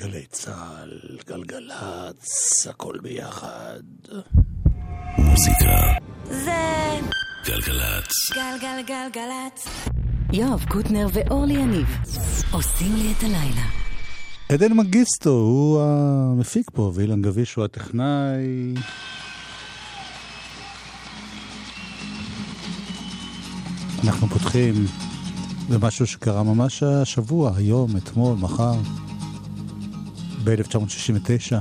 גלי צה"ל, גלגלצ, הכל ביחד. מוזיקה זה גלגלצ. גלגלגלגלצ. יואב קוטנר ואורלי יניב עושים לי את הלילה. עדן מגיסטו הוא המפיק פה, ואילן גביש הוא הטכנאי. אנחנו פותחים במשהו שקרה ממש השבוע, היום, אתמול, מחר, ב-1969.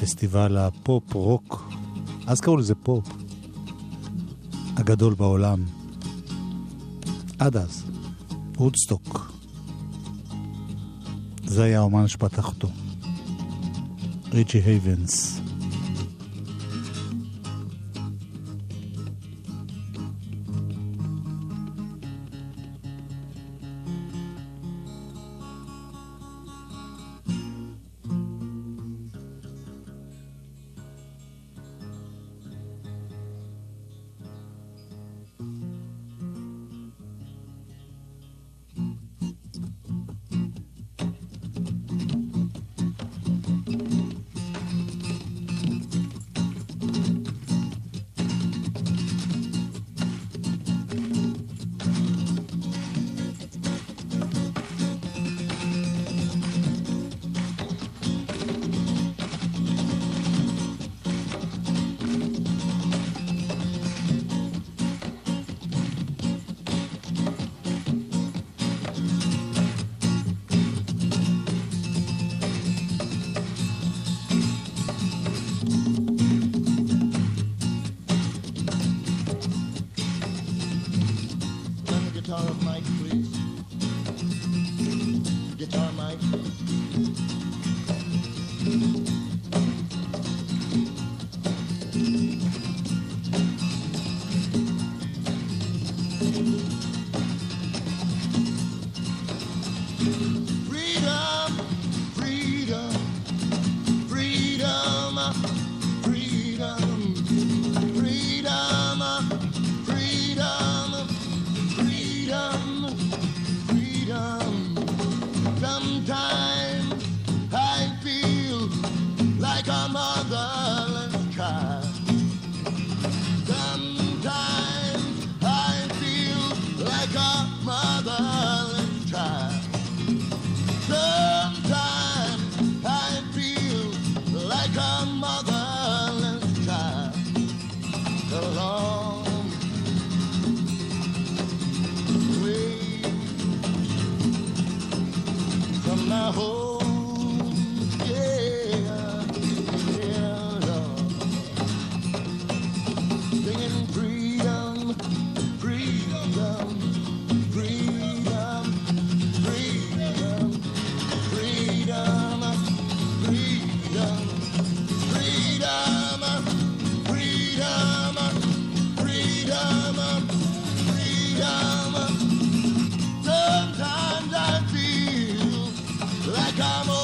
פסטיבל הפופ רוק, אז קראו לזה פופ, הגדול בעולם. עד אז, וודסטוק. זה היה האומן שפתח אותו. ריצ'י הייבנס. estamos.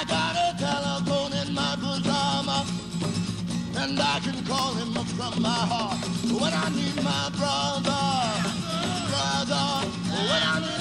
I got a telephone in my bosom, and I can call him up from my heart. When I need my brother, brother, when I need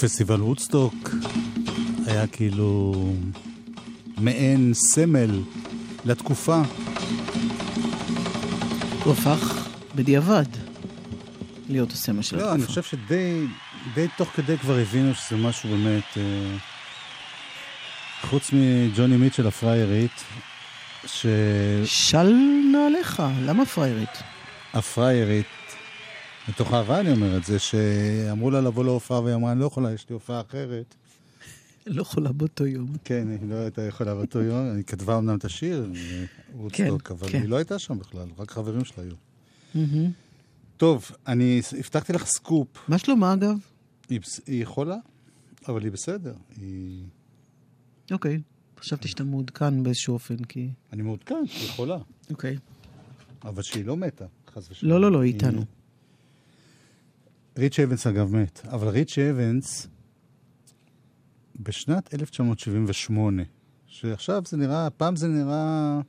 פסטיבל וודסטוק היה כאילו מעין סמל לתקופה. הוא הפך בדיעבד להיות הסמל של לא, אני התקופה. חושב שדי די תוך כדי כבר הבינו שזה משהו באמת... אה, חוץ מג'וני מיטשל הפריירית, של נעליך, למה פריירית? שהפריירית, מתוך אהבה אני אומר את זה, שאמרו לה לבוא להופעה והיא אמרה, אני לא יכולה, יש לי הופעה אחרת. לא יכולה באותו יום. כן, היא לא הייתה יכולה באותו יום, היא כתבה אמנם את השיר, וודסטוק, כן, אבל כן. היא לא הייתה שם בכלל, רק חברים שלה היו. טוב, אני הבטחתי לך סקופ. מה שלומה אגב? היא יכולה, אבל היא בסדר. היא... אוקיי. חשבתי שאתה מעודכן באיזשהו אופן, כי... אני מעודכן, היא יכולה. אוקיי. אבל שהיא לא מתה, חס ושלום. לא, לא, לא, היא- איתנו. ריצ'י הייבנס אגב מת, אבל ריצ'י הייבנס בשנת 1978, שעכשיו זה נראה, פעם זה נראה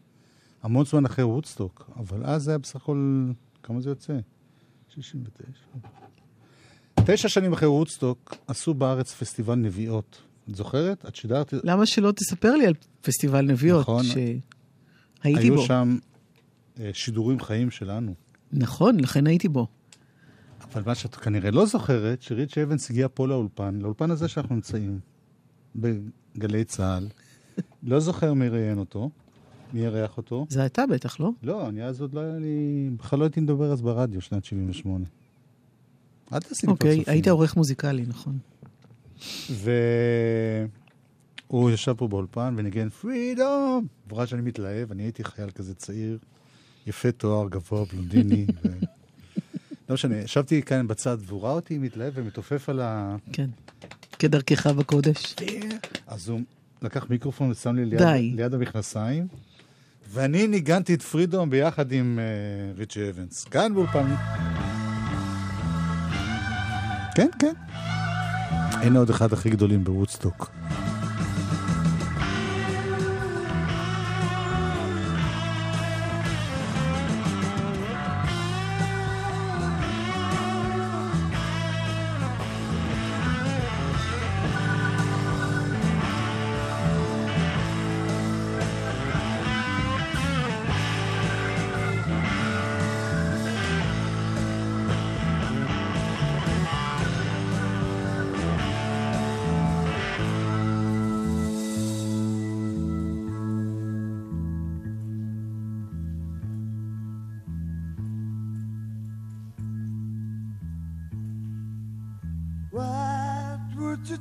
המון זמן אחרי וודסטוק, אבל אז זה היה בסך הכל, כמה זה יוצא? 69. תשע שנים אחרי וודסטוק עשו בארץ פסטיבל נואיבה. את זוכרת? את שידרת? למה שלא תספר לי על פסטיבל נביאות, נכון. שהייתי היו בו. שם אה, שידורים חיים שלנו. נכון, לכן הייתי בו. אבל מה שאת כנראה לא זוכרת, שריץ' אבנס הגיע פה לאולפן, לאולפן הזה שאנחנו נמצאים, בגלי צה"ל. לא זוכר מי ראיין אותו, מי אירח אותו. זה אתה בטח, לא? לא, אני אז עוד לא היה לי... בכלל לא הייתי מדבר אז ברדיו, שנת 78. אל תעשי לי אוקיי, פרצופים. היית עורך מוזיקלי, נכון. והוא ישב פה באולפן וניגן פרידום. הוא ראה שאני מתלהב, אני הייתי חייל כזה צעיר, יפה תואר, גבוה, בלונדיני. ו... לא משנה, ישבתי כאן בצד והוא ראה אותי מתלהב ומתופף על ה... כן. כדרכך בקודש. אז הוא לקח מיקרופון ושם לי ליד. ליד המכנסיים, ואני ניגנתי את פרידום ביחד עם uh, ריצ'י אבנס. כאן באולפן. כן, כן. הנה עוד אחד הכי גדולים בוודסטוק.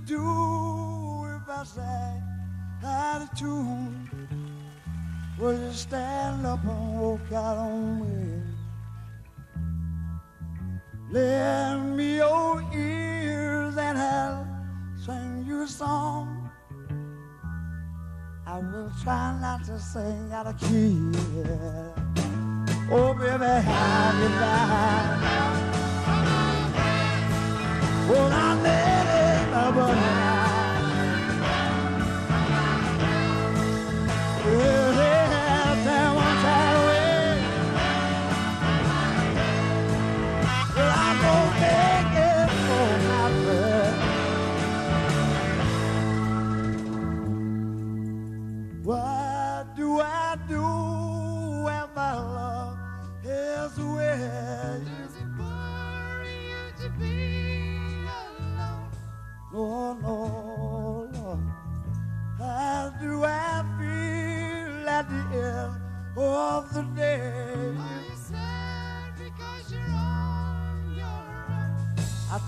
Do if I sang out of tune? Would you stand up and walk out on me? Lend me your ears and I'll sing you a song. I will try not to sing out of key. Oh, baby, have you back? Well, I let it trouble.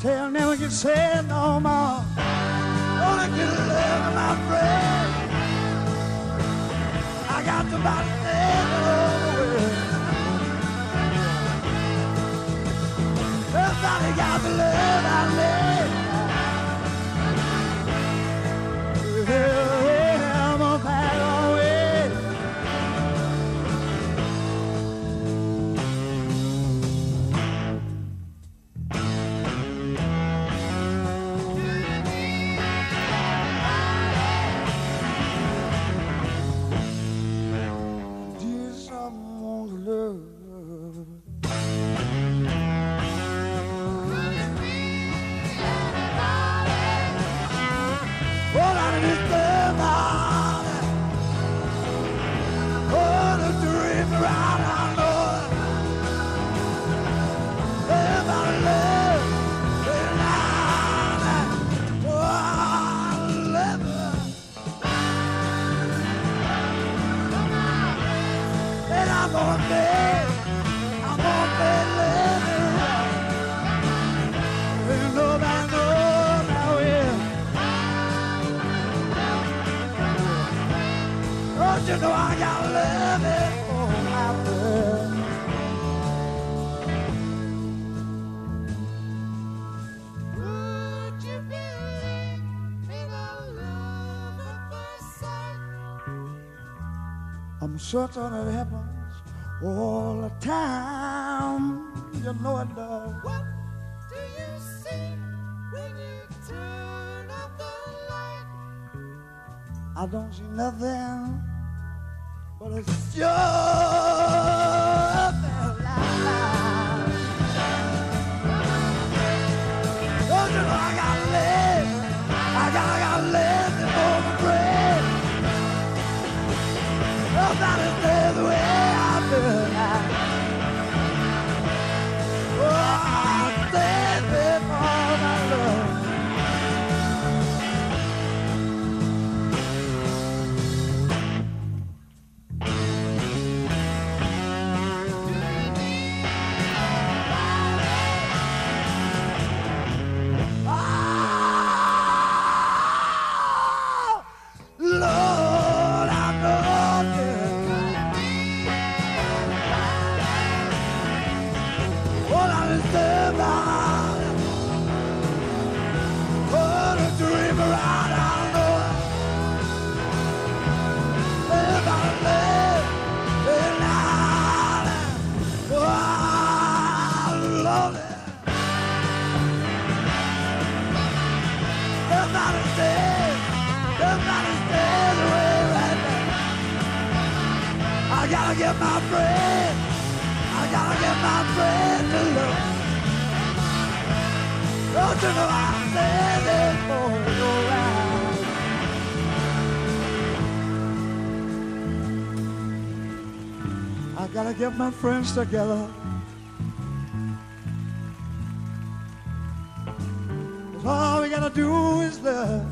Tell never get sad no more. Only get love, my friend. I got the body over. Everybody got the love certain it happens all the time. You know it does. What do you see when you turn off the light? I don't see nothing but a sure Nobody stays the way I feel I my friends together. 'Cause all we gotta do is love.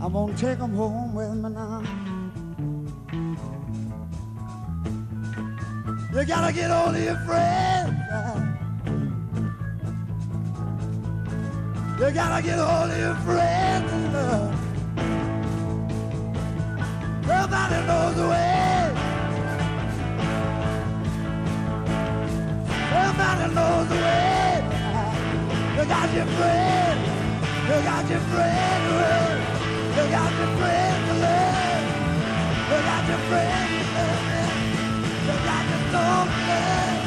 I'm gonna take 'em home gotta get hold of your friends and love. Nobody knows the way. Nobody knows the way. You got your friend. You got your friend. You got your friend to love. You got your friend to love. You got your soul to love.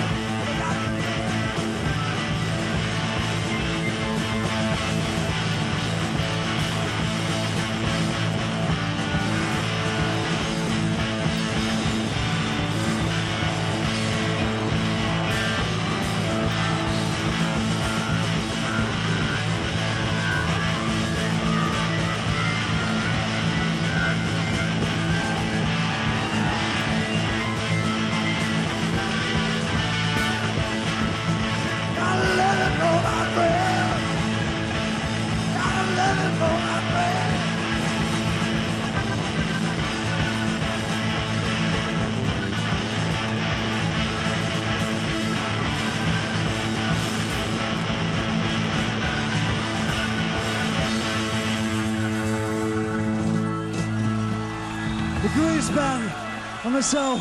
Myself,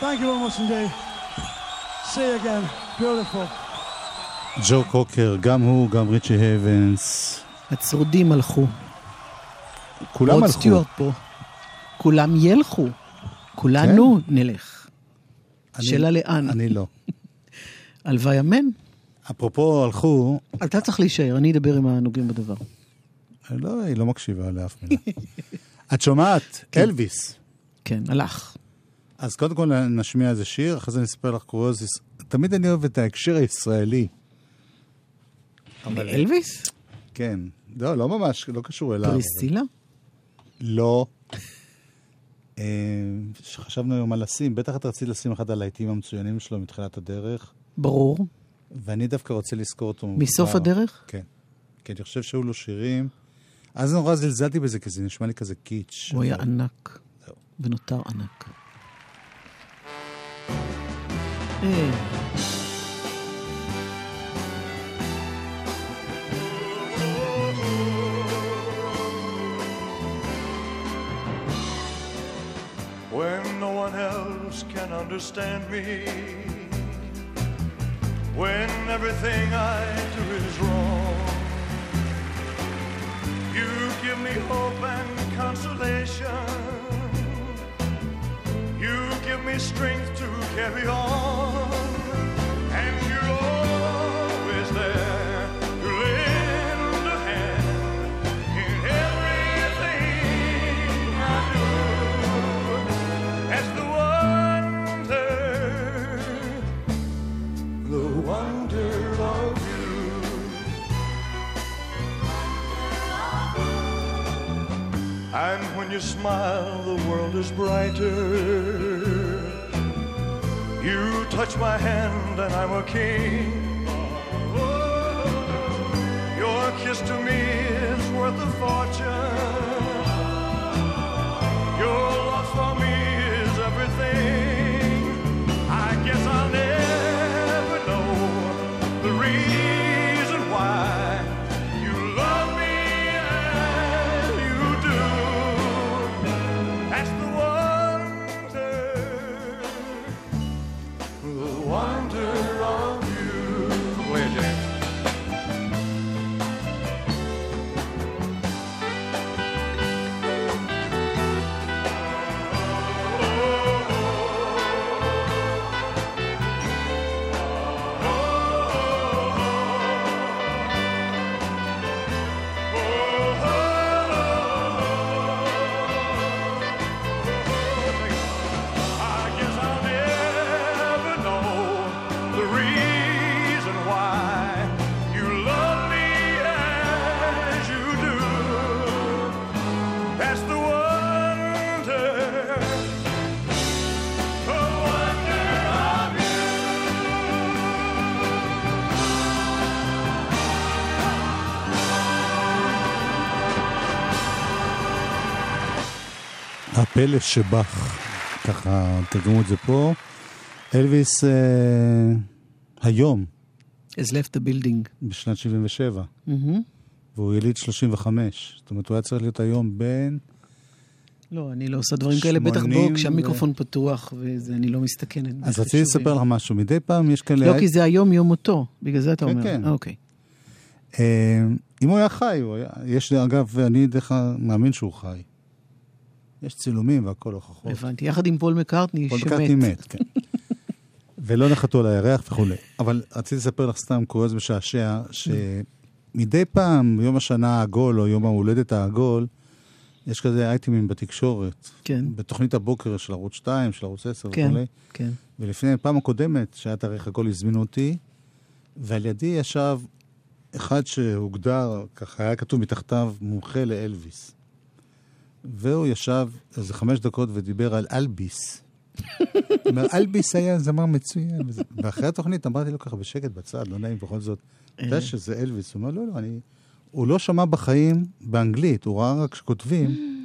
thank you very much indeed. See you again. Beautiful. ג'ו קוקר, גם הוא, גם ריצ'י הייבנס. הצרודים הלכו. כולם רוד הלכו. סטיוארט פה. כולם ילכו. כולנו נלך. אני- שאלה לאן? אני לא. הלוואי אמן. אפרופו הלכו, אתה צריך להישאר, אני אדבר עם הנוגעים בדבר. לא, היא לא מקשיבה לאף מילה. את שומעת? אלוויס. כן, הלך. אז קודם כל נשמיע איזה שיר, אחרי זה נספר לך קוריוזיס. תמיד אני אוהב את ההקשר הישראלי. אלוויס? כן. לא, לא ממש, לא קשור אליו. פריסילה? לא. אה, חשבנו היום על לשים, בטח את רצית לשים אחד הלהיטים המצוינים שלו מתחילת הדרך, ברור. ואני דווקא רוצה לזכור אותו. מסוף. הדרך? כן. כי אני חושב שהיו לו שירים. אז נורא זלזלתי בזה, כי זה נשמע לי כזה קיץ'. הוא היה ענק. ונותר ענק. אה, when no one else can understand me, when everything I do is wrong. You give me hope and consolation. You give me strength to carry on. When you smile, the world is brighter. You touch my hand, and I'm a king. Your kiss to me is worth a fortune. הפלא שבך, ככה תרגמו את זה פה. אלוויס אה, היום, has left the building. בשנת 77, מהמם. והוא יליד 35. זאת אומרת, הוא היה צריך להיות היום בן... לא, אני לא עושה דברים כאלה, בטח שמונים בו, ו- כשהמיקרופון פתוח, וזה, אני לא מסתכנת. אז רציתי. לספר לך משהו. מדי פעם יש כאלה... לא, כי זה היום יום מותו, בגלל זה אתה כן, אומר. כן. אה, אוקיי. אה, אם הוא היה חי, הוא היה... יש אגב, אני דרך מאמין שהוא חי. יש צילומים והכל הוכחות. הבנתי. יחד עם פול מקארטני, פול שמת. מקארטני מת, כן. ולא נחתו על הירח וכולי. אבל רציתי לספר לך סתם קוריוז משעשע, שמדי פעם, ביום השנה העגול או יום ההולדת העגול, יש כזה אייטמים בתקשורת. כן. בתוכנית הבוקר של ערוץ 2, של ערוץ 10 כן, וכולי. כן. ולפני הפעם הקודמת, שהיה תאריך עגול, הזמינו אותי, ועל ידי ישב אחד שהוגדר, ככה היה כתוב מתחתיו, מומחה לאלוויס. והוא ישב איזה חמש דקות ודיבר על אלביס. אומר, אלביס היה זמר מצוין. ואחרי התוכנית אמרתי לו ככה בשקט בצד, לא נעים בכל זאת, אתה יודע שזה אלוויס. הוא אומר, לא, לא, אני... הוא לא שמע בחיים באנגלית, הוא ראה רק שכותבים.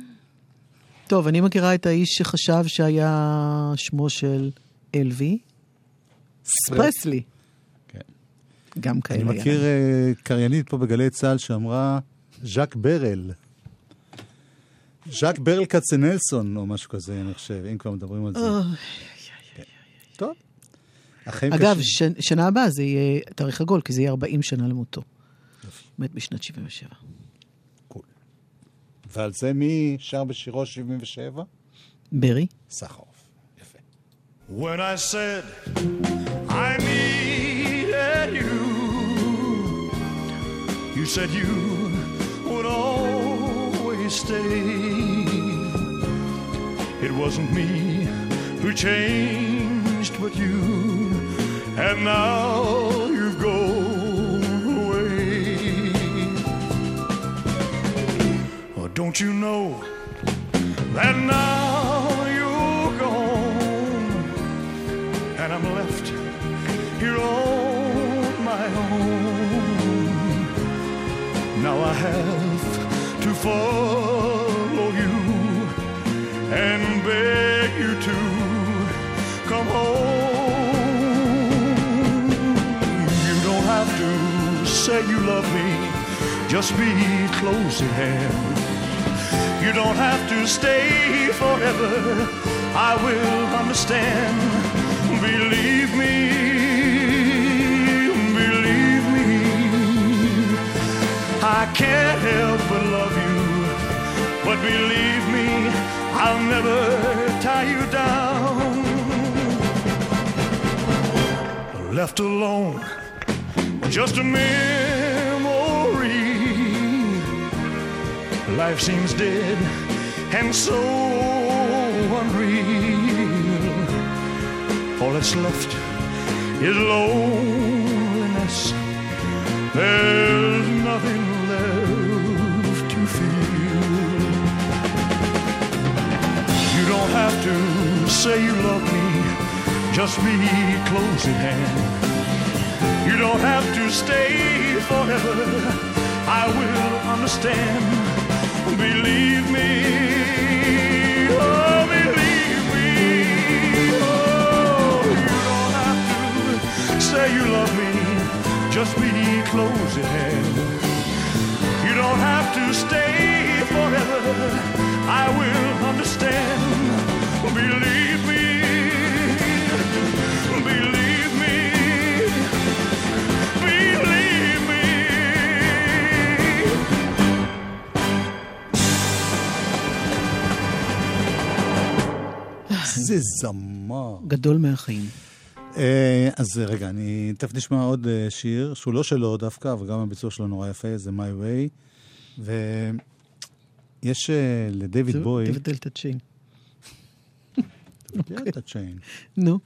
טוב, אני מכירה את האיש שחשב שהיה שמו של אלווי. פרסלי. כן. גם כאלה. אני. מכיר אה, קריינית פה בגלי צה"ל שאמרה ז'אק ברל. ז'אק ברל כצנלסון, או משהו כזה, אני חושב, אם כבר מדברים על זה. טוב. החיים אגב, שנה הבאה זה יהיה תאריך עגול, כי זה יהיה 40 שנה למותו. מת בשנת 77. ועל זה מי שר בשירו 77? ברי? סחרוף. יפה. When I said I needed you, you said you would always stay. It wasn't me who changed, but you, and now you've gone away. Oh, don't you know that now you're gone? and I'm left here on my own. Now I have to follow say you love me, just be close at hand. You don't have to stay forever. I will understand. Believe me, believe me. I can't help but love you. But believe me, I'll never tie you down. Left alone, just a memory. Life seems dead and so unreal. All that's left is loneliness. There's nothing left to feel. You don't have to say you love me, just be close at hand. You don't have to stay forever. I will understand. Believe me. Oh, believe me. Oh, you don't have to say you love me. Just be close at hand. You don't have to stay forever. I will understand. Believe זה זמר. גדול מהחיים. אה, אז רגע, אני תכף נשמע עוד אה, שיר, שהוא לא שלו דווקא, אבל גם הביצוע שלו נורא יפה, זה My Way. ויש אה, לדייוויד בוי... תבטל את הצ'יין. תבטל את הצ'יין. נו.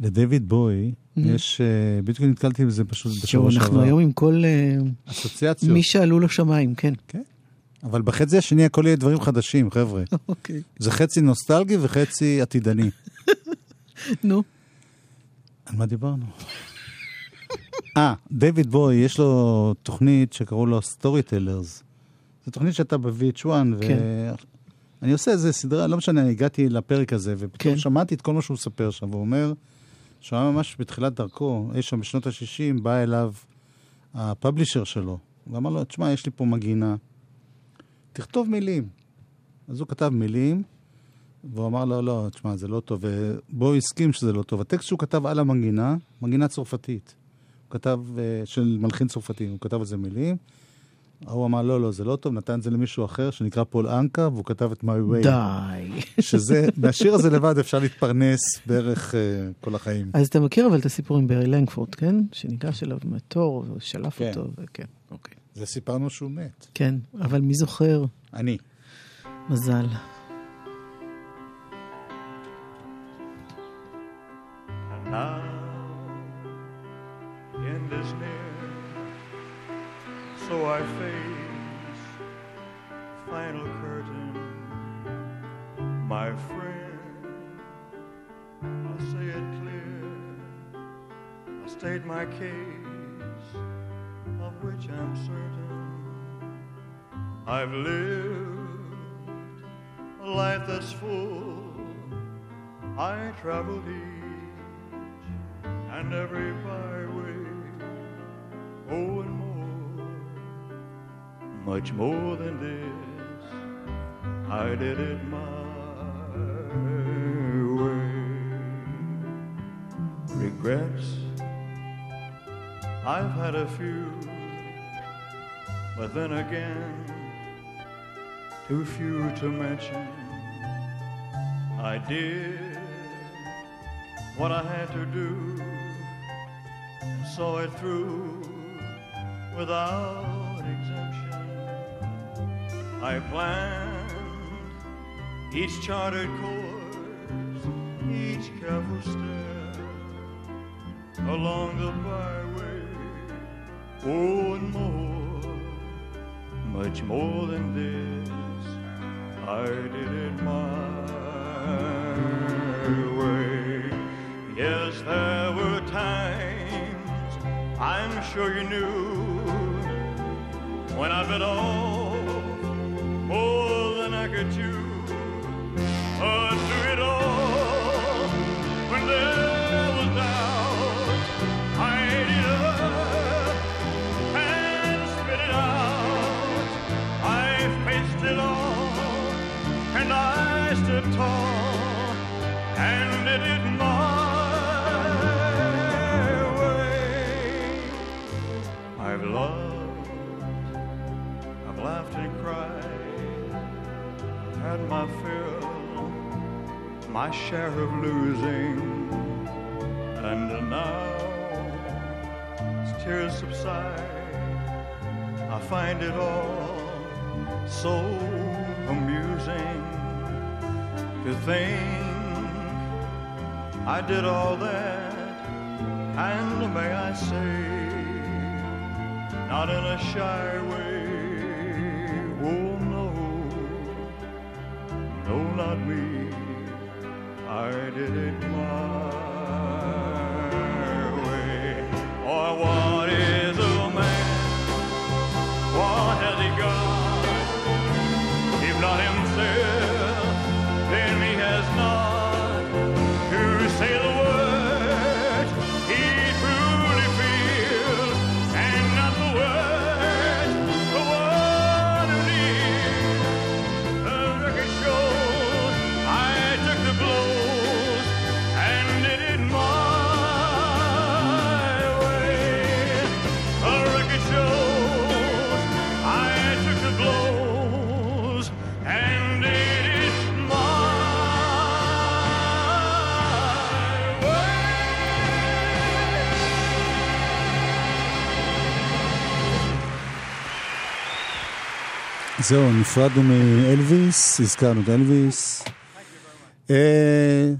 לדייוויד בוי, יש... בדיוק נתקלתי בזה פשוט בשבוע אנחנו שעבר. היום עם כל אסוציאציות. מי שעלו לשמיים, כן. כן. אבל בחצי השני הכל יהיה דברים חדשים, חבר'ה. אוקיי. זה חצי נוסטלגי וחצי עתידני. נו. על מה דיברנו? אה, דיוויד בוי, יש לו תוכנית שקראו לו סטורי טלרס. זו תוכנית שהייתה ב-VH1, כן. ואני עושה איזה סדרה, לא משנה, הגעתי לפרק הזה, ופתאום כן. שמעתי את כל מה שהוא מספר שם, והוא אומר שהוא היה ממש בתחילת דרכו, אי שם בשנות ה-60, בא אליו הפאבלישר שלו, ואמר לו, תשמע, יש לי פה מגינה, תכתוב מילים. אז הוא כתב מילים, והוא אמר לו, לא, תשמע, זה לא טוב, ובו הסכים שזה לא טוב. הטקסט שהוא כתב על המנגינה, מנגינה צרפתית. הוא כתב, אה, של מלחין צרפתי, הוא כתב על זה מילים. ההוא אמר, לא, לא, זה לא טוב, נתן את זה למישהו אחר שנקרא פול אנקה, והוא כתב את My Way. די. שזה, מהשיר הזה לבד אפשר להתפרנס בערך אה, כל החיים. אז אתה מכיר אבל את הסיפור עם ברי לנגפורד, כן? שניגש אליו מטור ושלף כן. אותו, וכן, אוקיי. זה סיפרנו שהוא מת. כן, אבל מי זוכר? אני. מזל. Then again, too few to mention. I did what I had to do and saw it through without exemption. I planned each charted course, each careful step along the byway. Oh, and more, much more than this, I did it my way. Yes, there were times I'm sure you knew when I bit off more than I could chew. But through it all, my share of losing, and now as tears subside, I find it all so amusing to think I did all that, and may I say, not in a shy way. זהו, נפרדנו מאלוויס, הזכרנו את אלוויס. אה,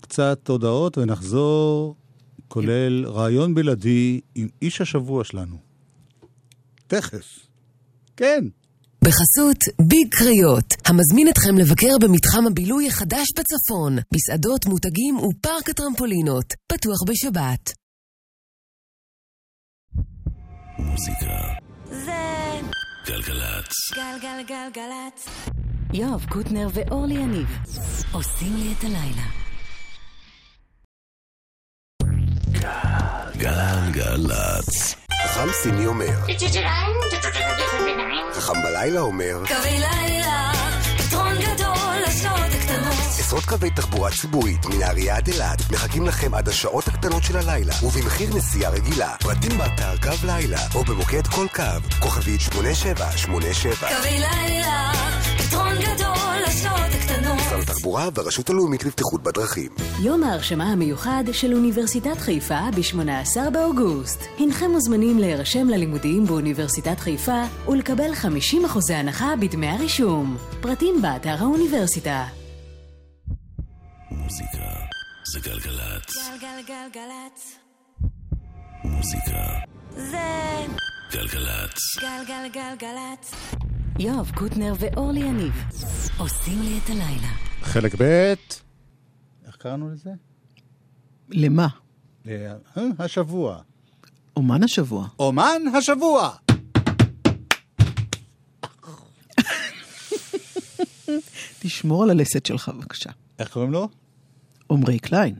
קצת הודעות ונחזור, כולל רעיון בלעדי עם איש השבוע שלנו. תכף. כן. בחסות ביג קריות, המזמין אתכם לבקר במתחם הבילוי החדש בצפון, מסעדות, מותגים ופארק הטרמפולינות, פתוח בשבת. מוזיקה. זה גלגלצ. גלגלגלגלצ. יואב קוטנר ואורלי יניב עושים לי את הלילה. גלגלצ. חכם סיני אומר. חכם בלילה אומר. קווי לילה, עשרות קווי תחבורה ציבורית מנהריה עד אילת מחכים לכם עד השעות הקטנות של הלילה ובמחיר נסיעה רגילה. פרטים באתר קו לילה או במוקד כל קו, כוכבית 8787. קווי לילה, פתרון גדול לשעות הקטנות. משרד התחבורה והרשות הלאומית לבטיחות בדרכים. יום ההרשמה המיוחד של אוניברסיטת חיפה ב-18 באוגוסט. הנכם מוזמנים להירשם ללימודים באוניברסיטת חיפה ולקבל 50% הנחה בדמי הרישום. פרטים באתר האוניברסיטה. מוזיקה זה גלגלצ. גלגלגלגלצ. מוזיקה זה גלגלצ. גלגלגלגלצ. יואב קוטנר ואורלי יניב עושים לי את הלילה. חלק ב', איך קראנו לזה? למה? אה, השבוע. אומן השבוע. אומן השבוע! תשמור על הלסת שלך, בבקשה. איך קוראים לו? עמרי קליין.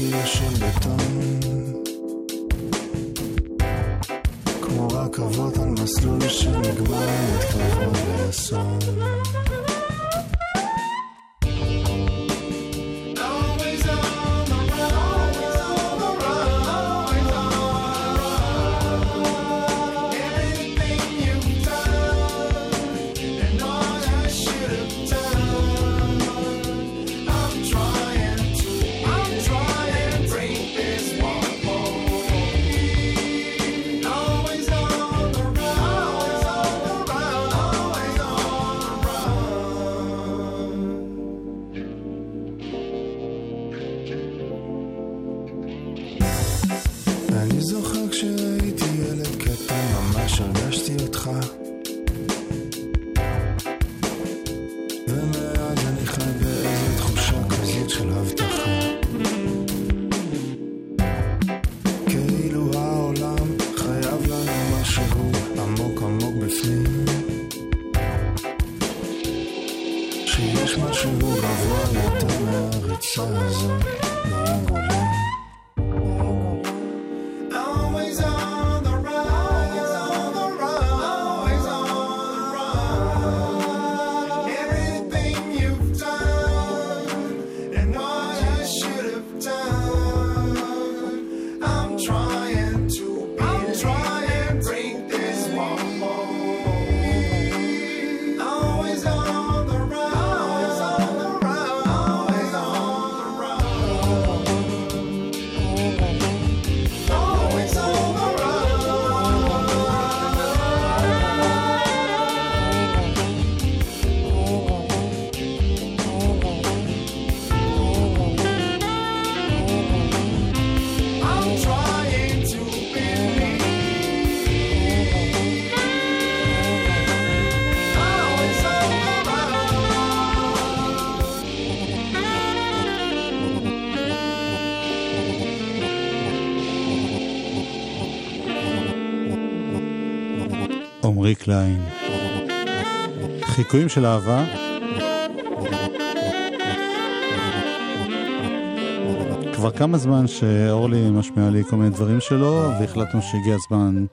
קיר של בטון. כמו רכבות על מסלול שנגמר מתקרבות לאסון. קליין. חיקויים של אהבה. כבר כמה זמן שאורלי משמיעה לי כל מיני דברים שלו, והחלטנו שהגיע הזמן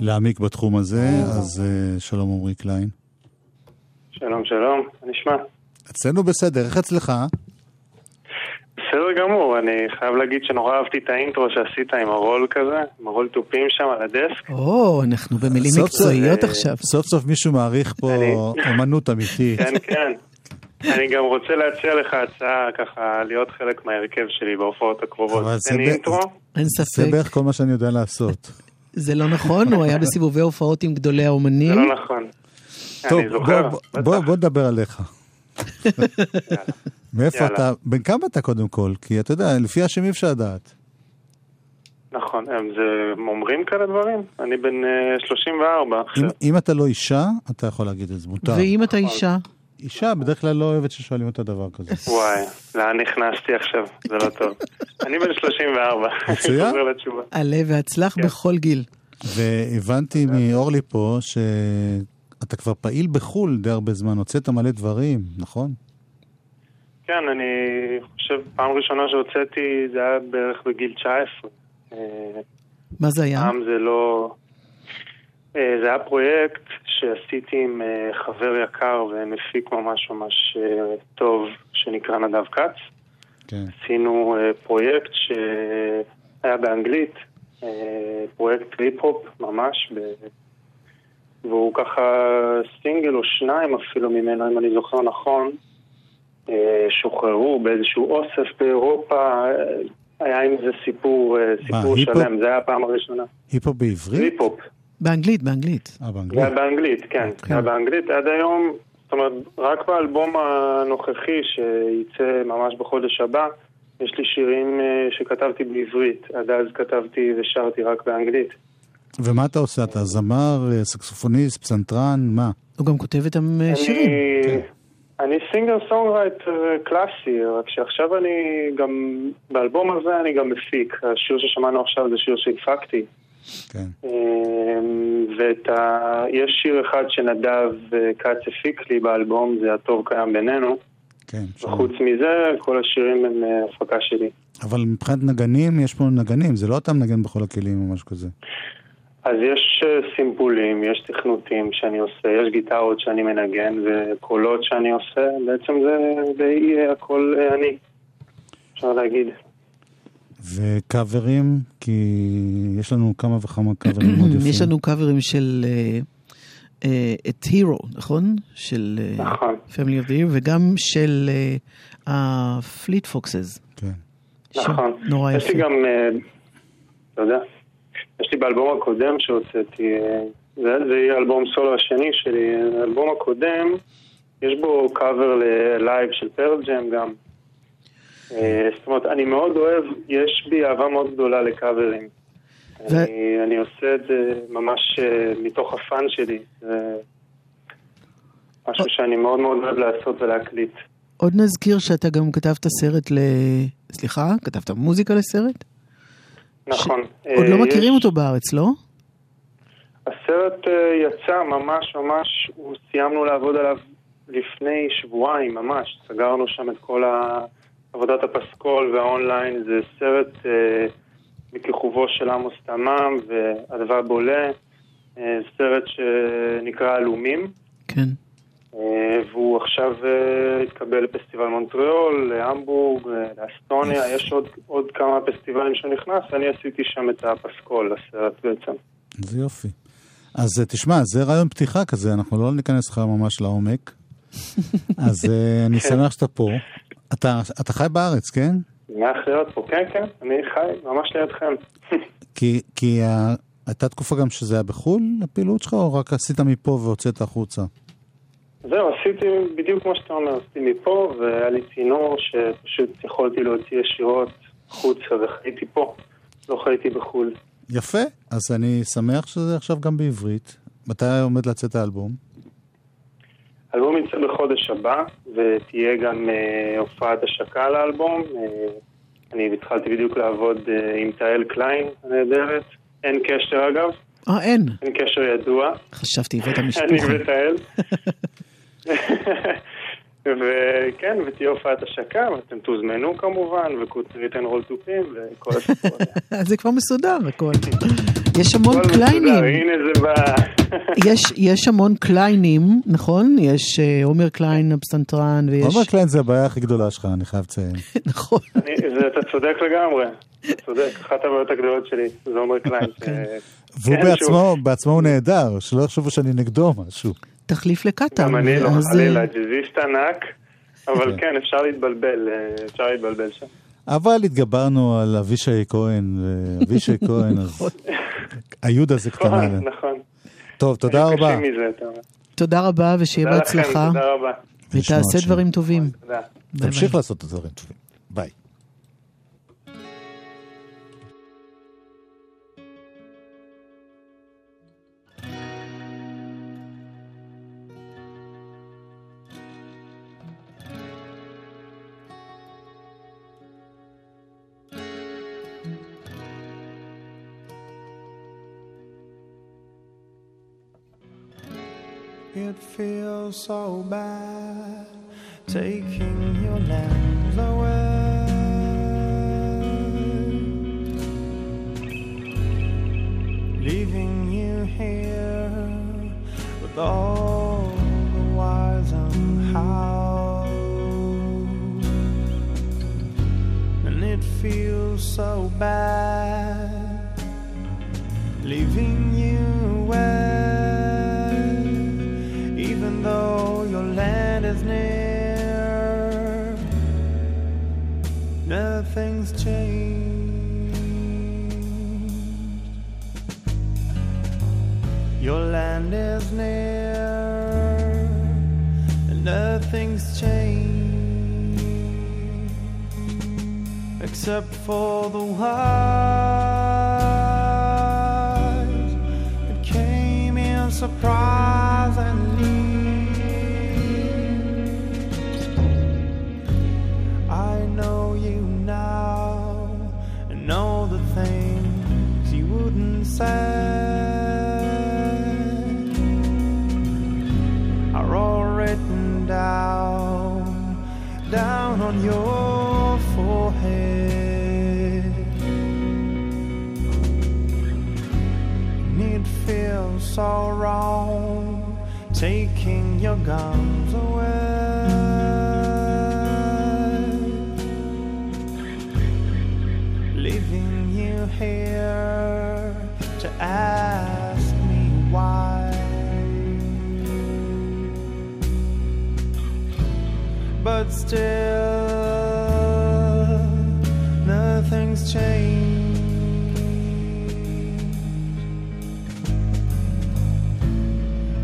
להעמיק בתחום הזה, אז אה, שלום עמרי קליין. שלום, שלום, נשמע? אצלנו בסדר, איך אצלך? בסדר גמור, אני חייב להגיד שנורא אהבתי את האינטרו שעשית עם הרול כזה, עם הרול תופים שם על ה desk. או, אנחנו במילים מקצועיות סוף- עכשיו. סוף סוף מישהו מעריך פה אומנות אמיתית. כן, כן. אני גם רוצה להציע לך הצעה ככה להיות חלק מההרכב שלי בהופעות הקרובות. אבל זה אינטרו. אין זה ספק. בערך כל מה שאני יודע לעשות. זה לא נכון, הוא היה בסיבובי הופעות עם גדולי זה האומנים. לא נכון. טוב, אני זוכר. בוא- בוא- בוא בוא נדבר עליך. מאיפה יאללה. אתה, בן כמה אתה קודם כל? כי אתה יודע, לפי השם אי אפשר לדעת. נכון, הם זה אומרים כאלה דברים? אני בן אה, 34 עכשיו. אם- אם אתה לא אישה, אתה יכול להגיד את זה, מותר. ואם אתה אישה? אישה בדרך כלל לא אוהבת ששואלים אותה דבר כזה. וואי, לאן נכנסתי עכשיו? זה לא טוב. אני בן 34. מצוין. עלה והצלח בכל גיל. והבנתי מאורלי פה אתה כבר פעיל בחו"ל די הרבה זמן, הוצאת מלא דברים, נכון? כן, אני חושב, פעם ראשונה שהוצאתי זה היה בערך בגיל 19. אה, מה זה היה? פעם זה לא... אה, זה היה פרויקט שעשיתי עם אה, חבר יקר ומפיק ממש ממש טוב, שנקרא נדב כץ. כן. עשינו פרויקט שהיה באנגלית, פרויקט טריפ-הופ ממש, ב... והוא ככה סינגל או שניים אפילו ממנו, אם אני זוכר נכון, שוחררו באיזשהו אוסף באירופה, אה, היה עם זה סיפור, אה, סיפור היפ-הופ? שלם, זה היה הפעם הראשונה. היפ-הופ בעברית? טריפ-הופ. באנגלית, באנגלית. אה, זה באנגלית. היה באנגלית, כן. זה היה באנגלית עד היום, זאת אומרת, רק באלבום הנוכחי שייצא ממש בחודש הבא, יש לי שירים אה, שכתבתי בעברית. עד אז כתבתי ושרתי רק באנגלית. ומה אתה עושה? אתה זמר, אה, סקסופוניסט, פסנתרן, מה? הוא גם כותב איתם אה, שירים. אני, אני singer songwriter קלאסי, רק שעכשיו אני גם, באלבום הזה אני גם מפיק. השיר ששמענו עכשיו זה שיר שהפקתי. כן. אמ, ואת ה... יש שיר אחד שנדב אה, כץ הפיק לי באלבום, זה הטוב קיים בינינו. כן. וחוץ מזה, כל השירים הם אה, הפקה שלי. אבל מבחינת נגנים, יש פה נגנים, זה לא אתה מנגן בכל הכלים או משהו כזה. אז יש אה, סימפולים, יש תכנותים שאני עושה, יש גיטרות שאני מנגן וקולות שאני עושה, בעצם זה די הכל אה, אני, אפשר להגיד. וקאברים, כי יש לנו כמה וכמה קאברים מאוד יפים. יש לנו קאברים של אה, את Hero, נכון? של נכון. Family of the Year, וגם של ה Fleet Foxes. כן. נכון. נורא יפה. גם, יודע, יש לי באלבום הקודם שהוצאתי, זה, זה יהיה אלבום סולו השני שלי, האלבום הקודם, יש בו קאבר ל Alive של פרל ג'ם גם. אה, זאת אומרת, אני מאוד אוהב, יש בי אהבה מאוד גדולה לקאברים. ו- אני, אני עושה את זה ממש אה, מתוך ה fun שלי. זה משהו שאני מאוד מאוד אוהב לעשות ולהקליט. עוד נזכיר שאתה גם כתבת סרט ל... סליחה? כתבת מוזיקה לסרט? נכון. עוד לא אה, מכירים אותו בארץ, לא? הסרט אה, יצא ממש ממש, סיימנו לעבוד עליו לפני שבועיים ממש, סגרנו שם את כל עבודת הפסקול והאונליין, זה סרט אה, בכיכובו של עמוס תמם ואדווה בולה, סרט שנקרא עלומים, כן. אה, והוא עכשיו אה, התקבל לפסטיבל מונטריאול, להמבורג, אה, לאסטוניה, יש עוד, עוד כמה פסטיבלים שהוא נכנס, אני עשיתי שם את הפסקול לסרט בעצם. זה יופי. אז תשמע, זה רעיון פתיחה כזה, אנחנו לא ניכנס לך ממש לעומק. אז אני כן. שמח שאתה פה. אתה, אתה חי בארץ, כן? שמח להיות פה, כן, כן, אני חי ממש לידכם. כי, כי. הייתה תקופה גם שזה היה בחו"ל, הפעילות שלך, או רק עשית מפה והוצאת החוצה? זהו, עשיתי בדיוק כמו שאתה אומר, עשיתי מפה, והיה לי צינור שפשוט יכולתי להוציא ישירות החוצה, וחייתי פה, לא חייתי בחו"ל. יפה, אז אני שמח שזה עכשיו גם בעברית. מתי עומד לצאת האלבום? האלבום יצא בחודש הבא, ותהיה גם אה, הופעת השקה לאלבום. אה, אני התחלתי בדיוק לעבוד אה, עם תהל קליין הנהדרת. אין קשר אגב, אה, אין. אין קשר ידוע. חשבתי, הבאתי אני משפחה. ותהל. וכן, ותהיה הופעת השקה, ואתם תוזמנו כמובן, וקוטנר ייתן roll תופים, וכל הסיפור הזה. זה כבר מסודר הכל. יש המון קליינים. הנה זה בא. יש, יש המון קליינים, נכון? יש אה, עומר קליין הפסנתרן, ויש... עומר קליין זה הבעיה הכי גדולה שלך, אני חייב לציין. נכון. אני- זה- אתה צודק לגמרי. אתה צודק, אחת הבעיות הגדולות שלי, זה עומר קליין. ש- והוא כן, בעצמו, בעצמו הוא נהדר, שלא יחשבו שאני נגדו משהו. תחליף לקטן. גם אני לא, אז, אה, חלילה, ג'אזיסט ענק, אבל כן. כן, אפשר להתבלבל, אה, אפשר להתבלבל שם. אבל התגברנו על אבישי כהן, ואבישי כהן, אז יהודה זה קטנה. נכון, עלינו. נכון. טוב, תודה רבה. תודה רבה, ושיהיה בהצלחה. תודה רבה. ותעשה. דברים טובים. תודה. תמשיך. לעשות את הדברים טובים. it feels so bad taking your love away. up for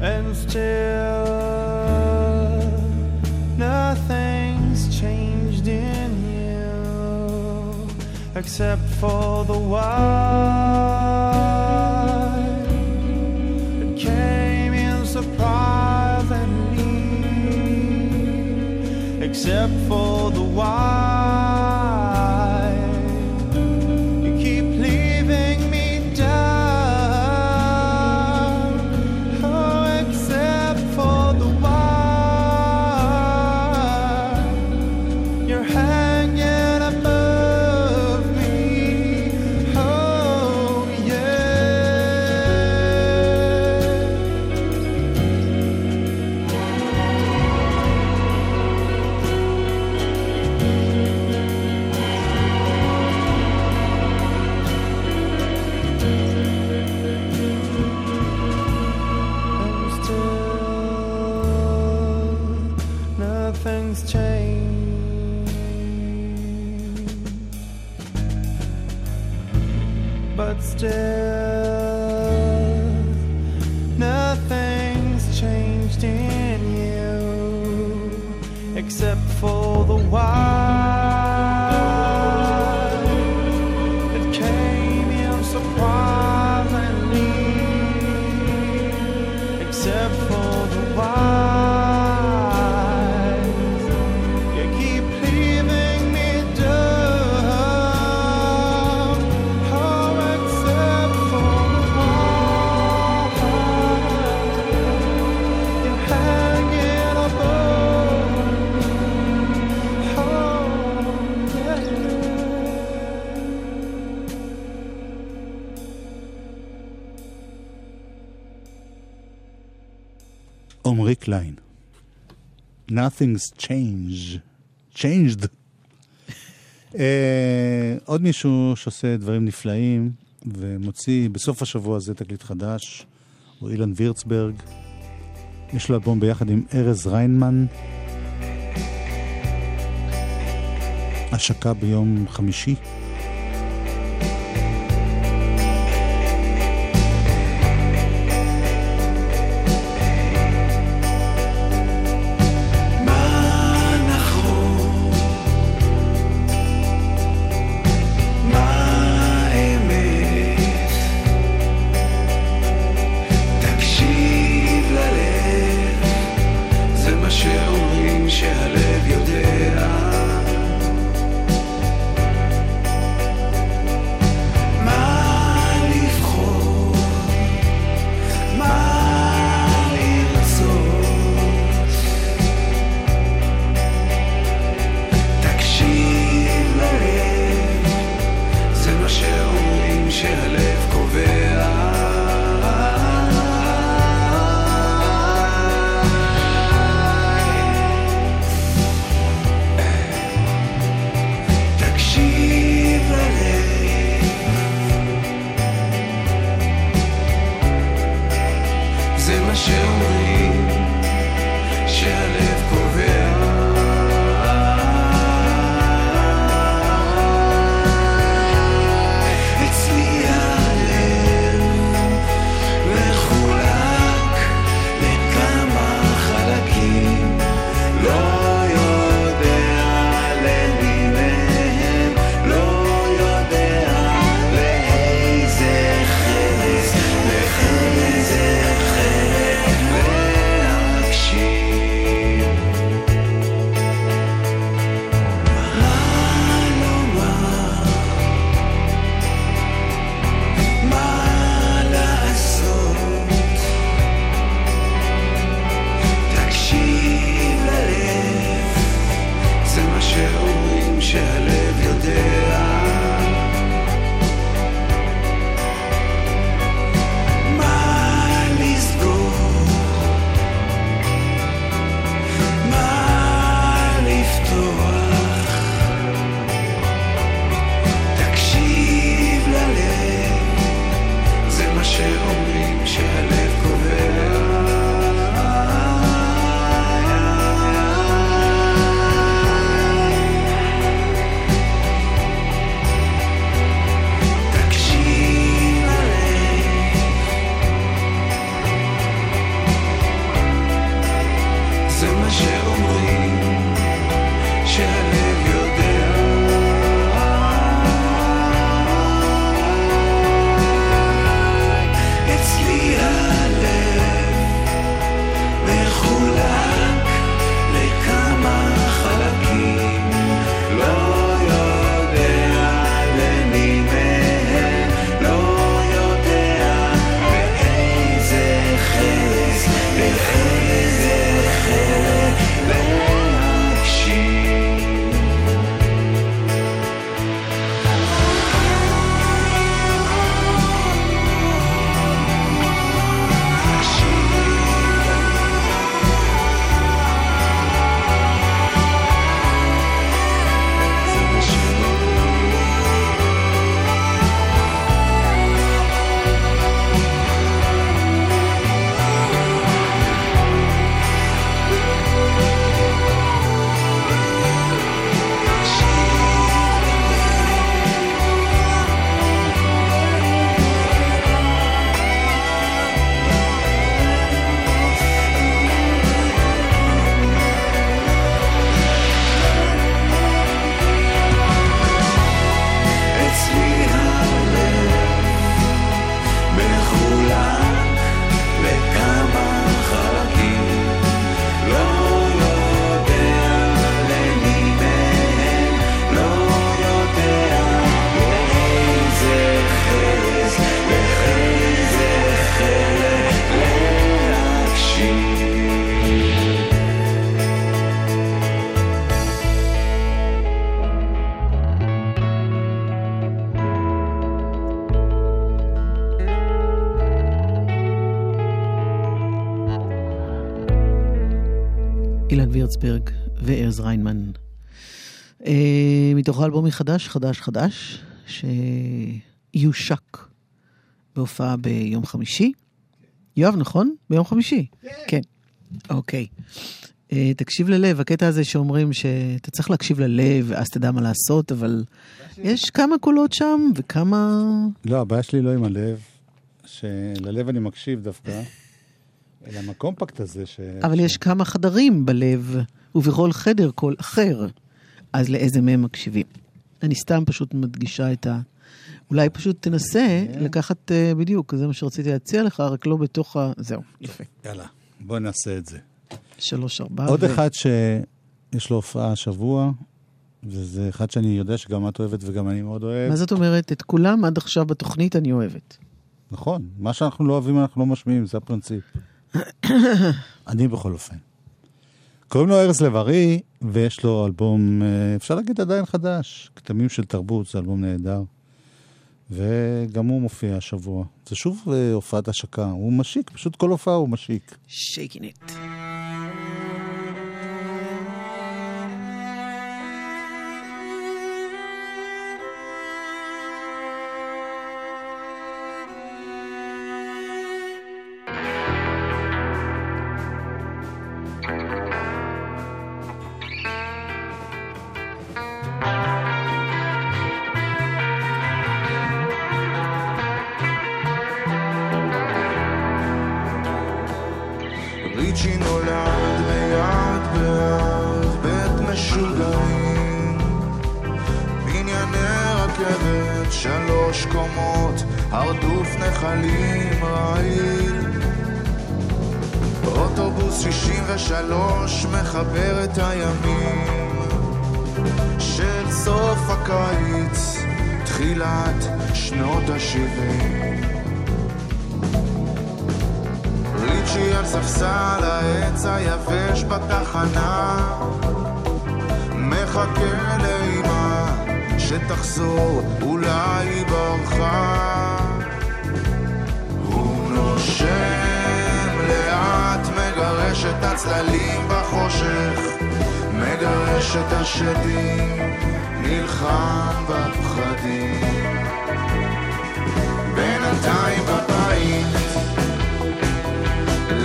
And still, nothing's changed in you except for the why. It came in surprise me, except for the Klein. Nothing's changed. changed. uh, עוד מישהו שעושה דברים נפלאים ומוציא בסוף השבוע הזה תקליט חדש, הוא אילן וירצברג. יש לו אלבום ביחד עם ארז ריינמן. השקה ביום חמישי. אילן וירצברג וארז ריינמן. אה, מתוך האלבום מחדש, חדש חדש, שיושק בהופעה ביום חמישי. יואב, נכון? ביום חמישי. כן. אוקיי. אה, תקשיב ללב, הקטע הזה שאומרים שאתה צריך להקשיב ללב, ואז תדע מה לעשות, אבל יש כמה קולות שם, וכמה... לא, הבעיה שלי לא עם הלב, שללב אני מקשיב דווקא, עם הקומפקט הזה, ש... אבל יש כמה חדרים בלב, ובכל חדר קול אחר, אז לאיזה מהם מקשיבים. אני סתם פשוט מדגישה את ה... אולי פשוט תנסה לקחת אה, בדיוק, זה מה שרציתי להציע לך, רק לא בתוך ה... זהו, יפה. יאללה, בוא נעשה את זה. שלוש, ארבע. עוד ו- אחד שיש לו הופעה השבוע, וזה אחד שאני יודע שגם את אוהבת וגם אני מאוד אוהב. מה זאת אומרת? את כולם עד עכשיו בתוכנית אני אוהבת. נכון, מה שאנחנו לא אוהבים אנחנו לא משמיעים, זה הפרינציפ. אני בכל אופן. קוראים לו ארז לב-ארי, ויש לו אלבום, אה, אפשר להגיד עדיין חדש, כתמים של תרבות, זה אלבום נהדר. וגם הוא מופיע השבוע. זה שוב אה, הופעת השקה, הוא משיק, פשוט כל הופעה הוא משיק. שייקין ריצ'י נולד ליד באב בית משוגעים. בנייני רכבת שלוש קומות הרדוף נחלים רעיל אוטובוס 63 מחבר את הימים. של סוף הקיץ תחילת שנות ה-70 ספסל העץ היבש בתחנה. מחכה לאמא שתחזור, אולי היא ברחה הוא נושם לאט, מגרש את הצללים בחושך. מגרש את השדים, נלחם בפחדים. בינתיים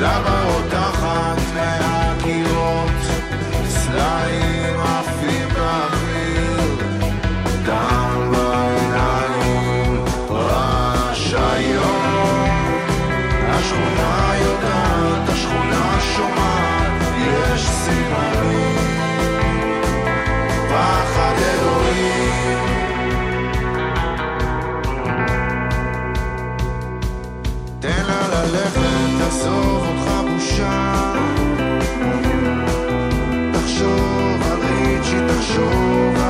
למה רותחת מהקירות, סלעים עפים תעזוב אותך בושה. תחשוב על ריצ'י, תחשוב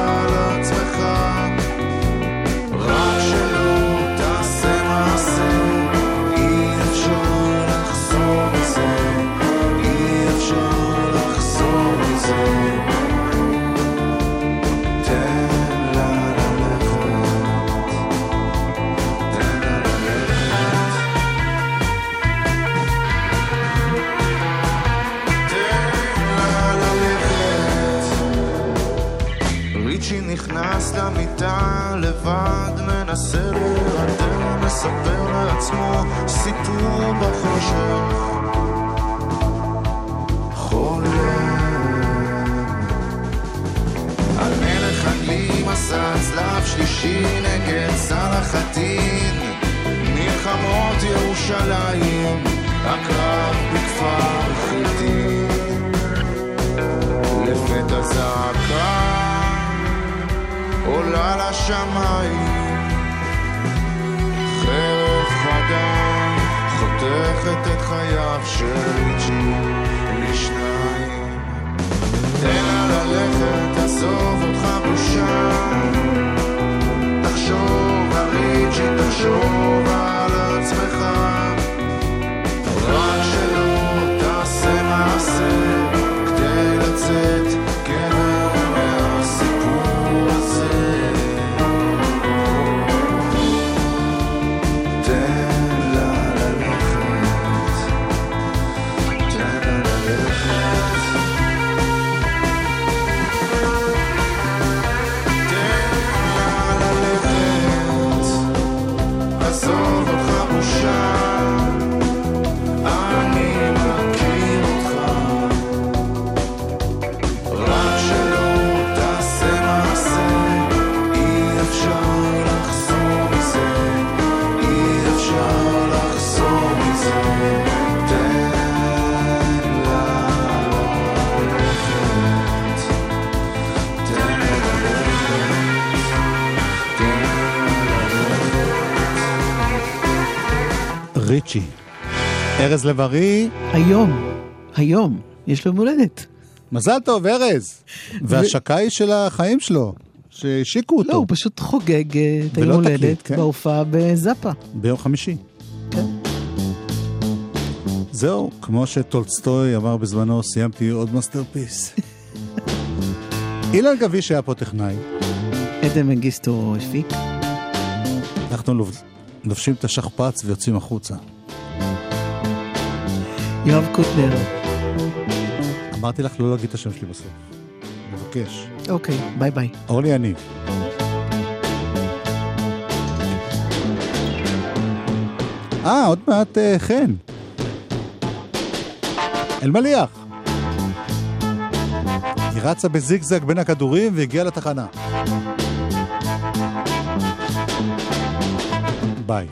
ארז לב-ארי. היום, היום, יש לו יום הולדת. מזל טוב, ארז. והשקה היא של החיים שלו, שהשיקו אותו. לא, הוא פשוט חוגג אה, את היום הולדת כן. בהופעה בזאפה. ביום חמישי. זהו, כמו שטולסטוי אמר בזמנו, סיימתי עוד מאסטרפיס. אילן גביש היה פה טכנאי. עדן מנגיסטו הפיק. אנחנו אנחנו לוב- לובשים את השכפ"ץ ויוצאים החוצה. יואב קוטנר. אמרתי לך לא להגיד את השם שלי בסוף. מבקש. אוקיי, ביי ביי. אורלי יניב. אה, עוד מעט אה, חן. אלמליח. היא רצה בזיגזג בין הכדורים והגיעה לתחנה. ביי.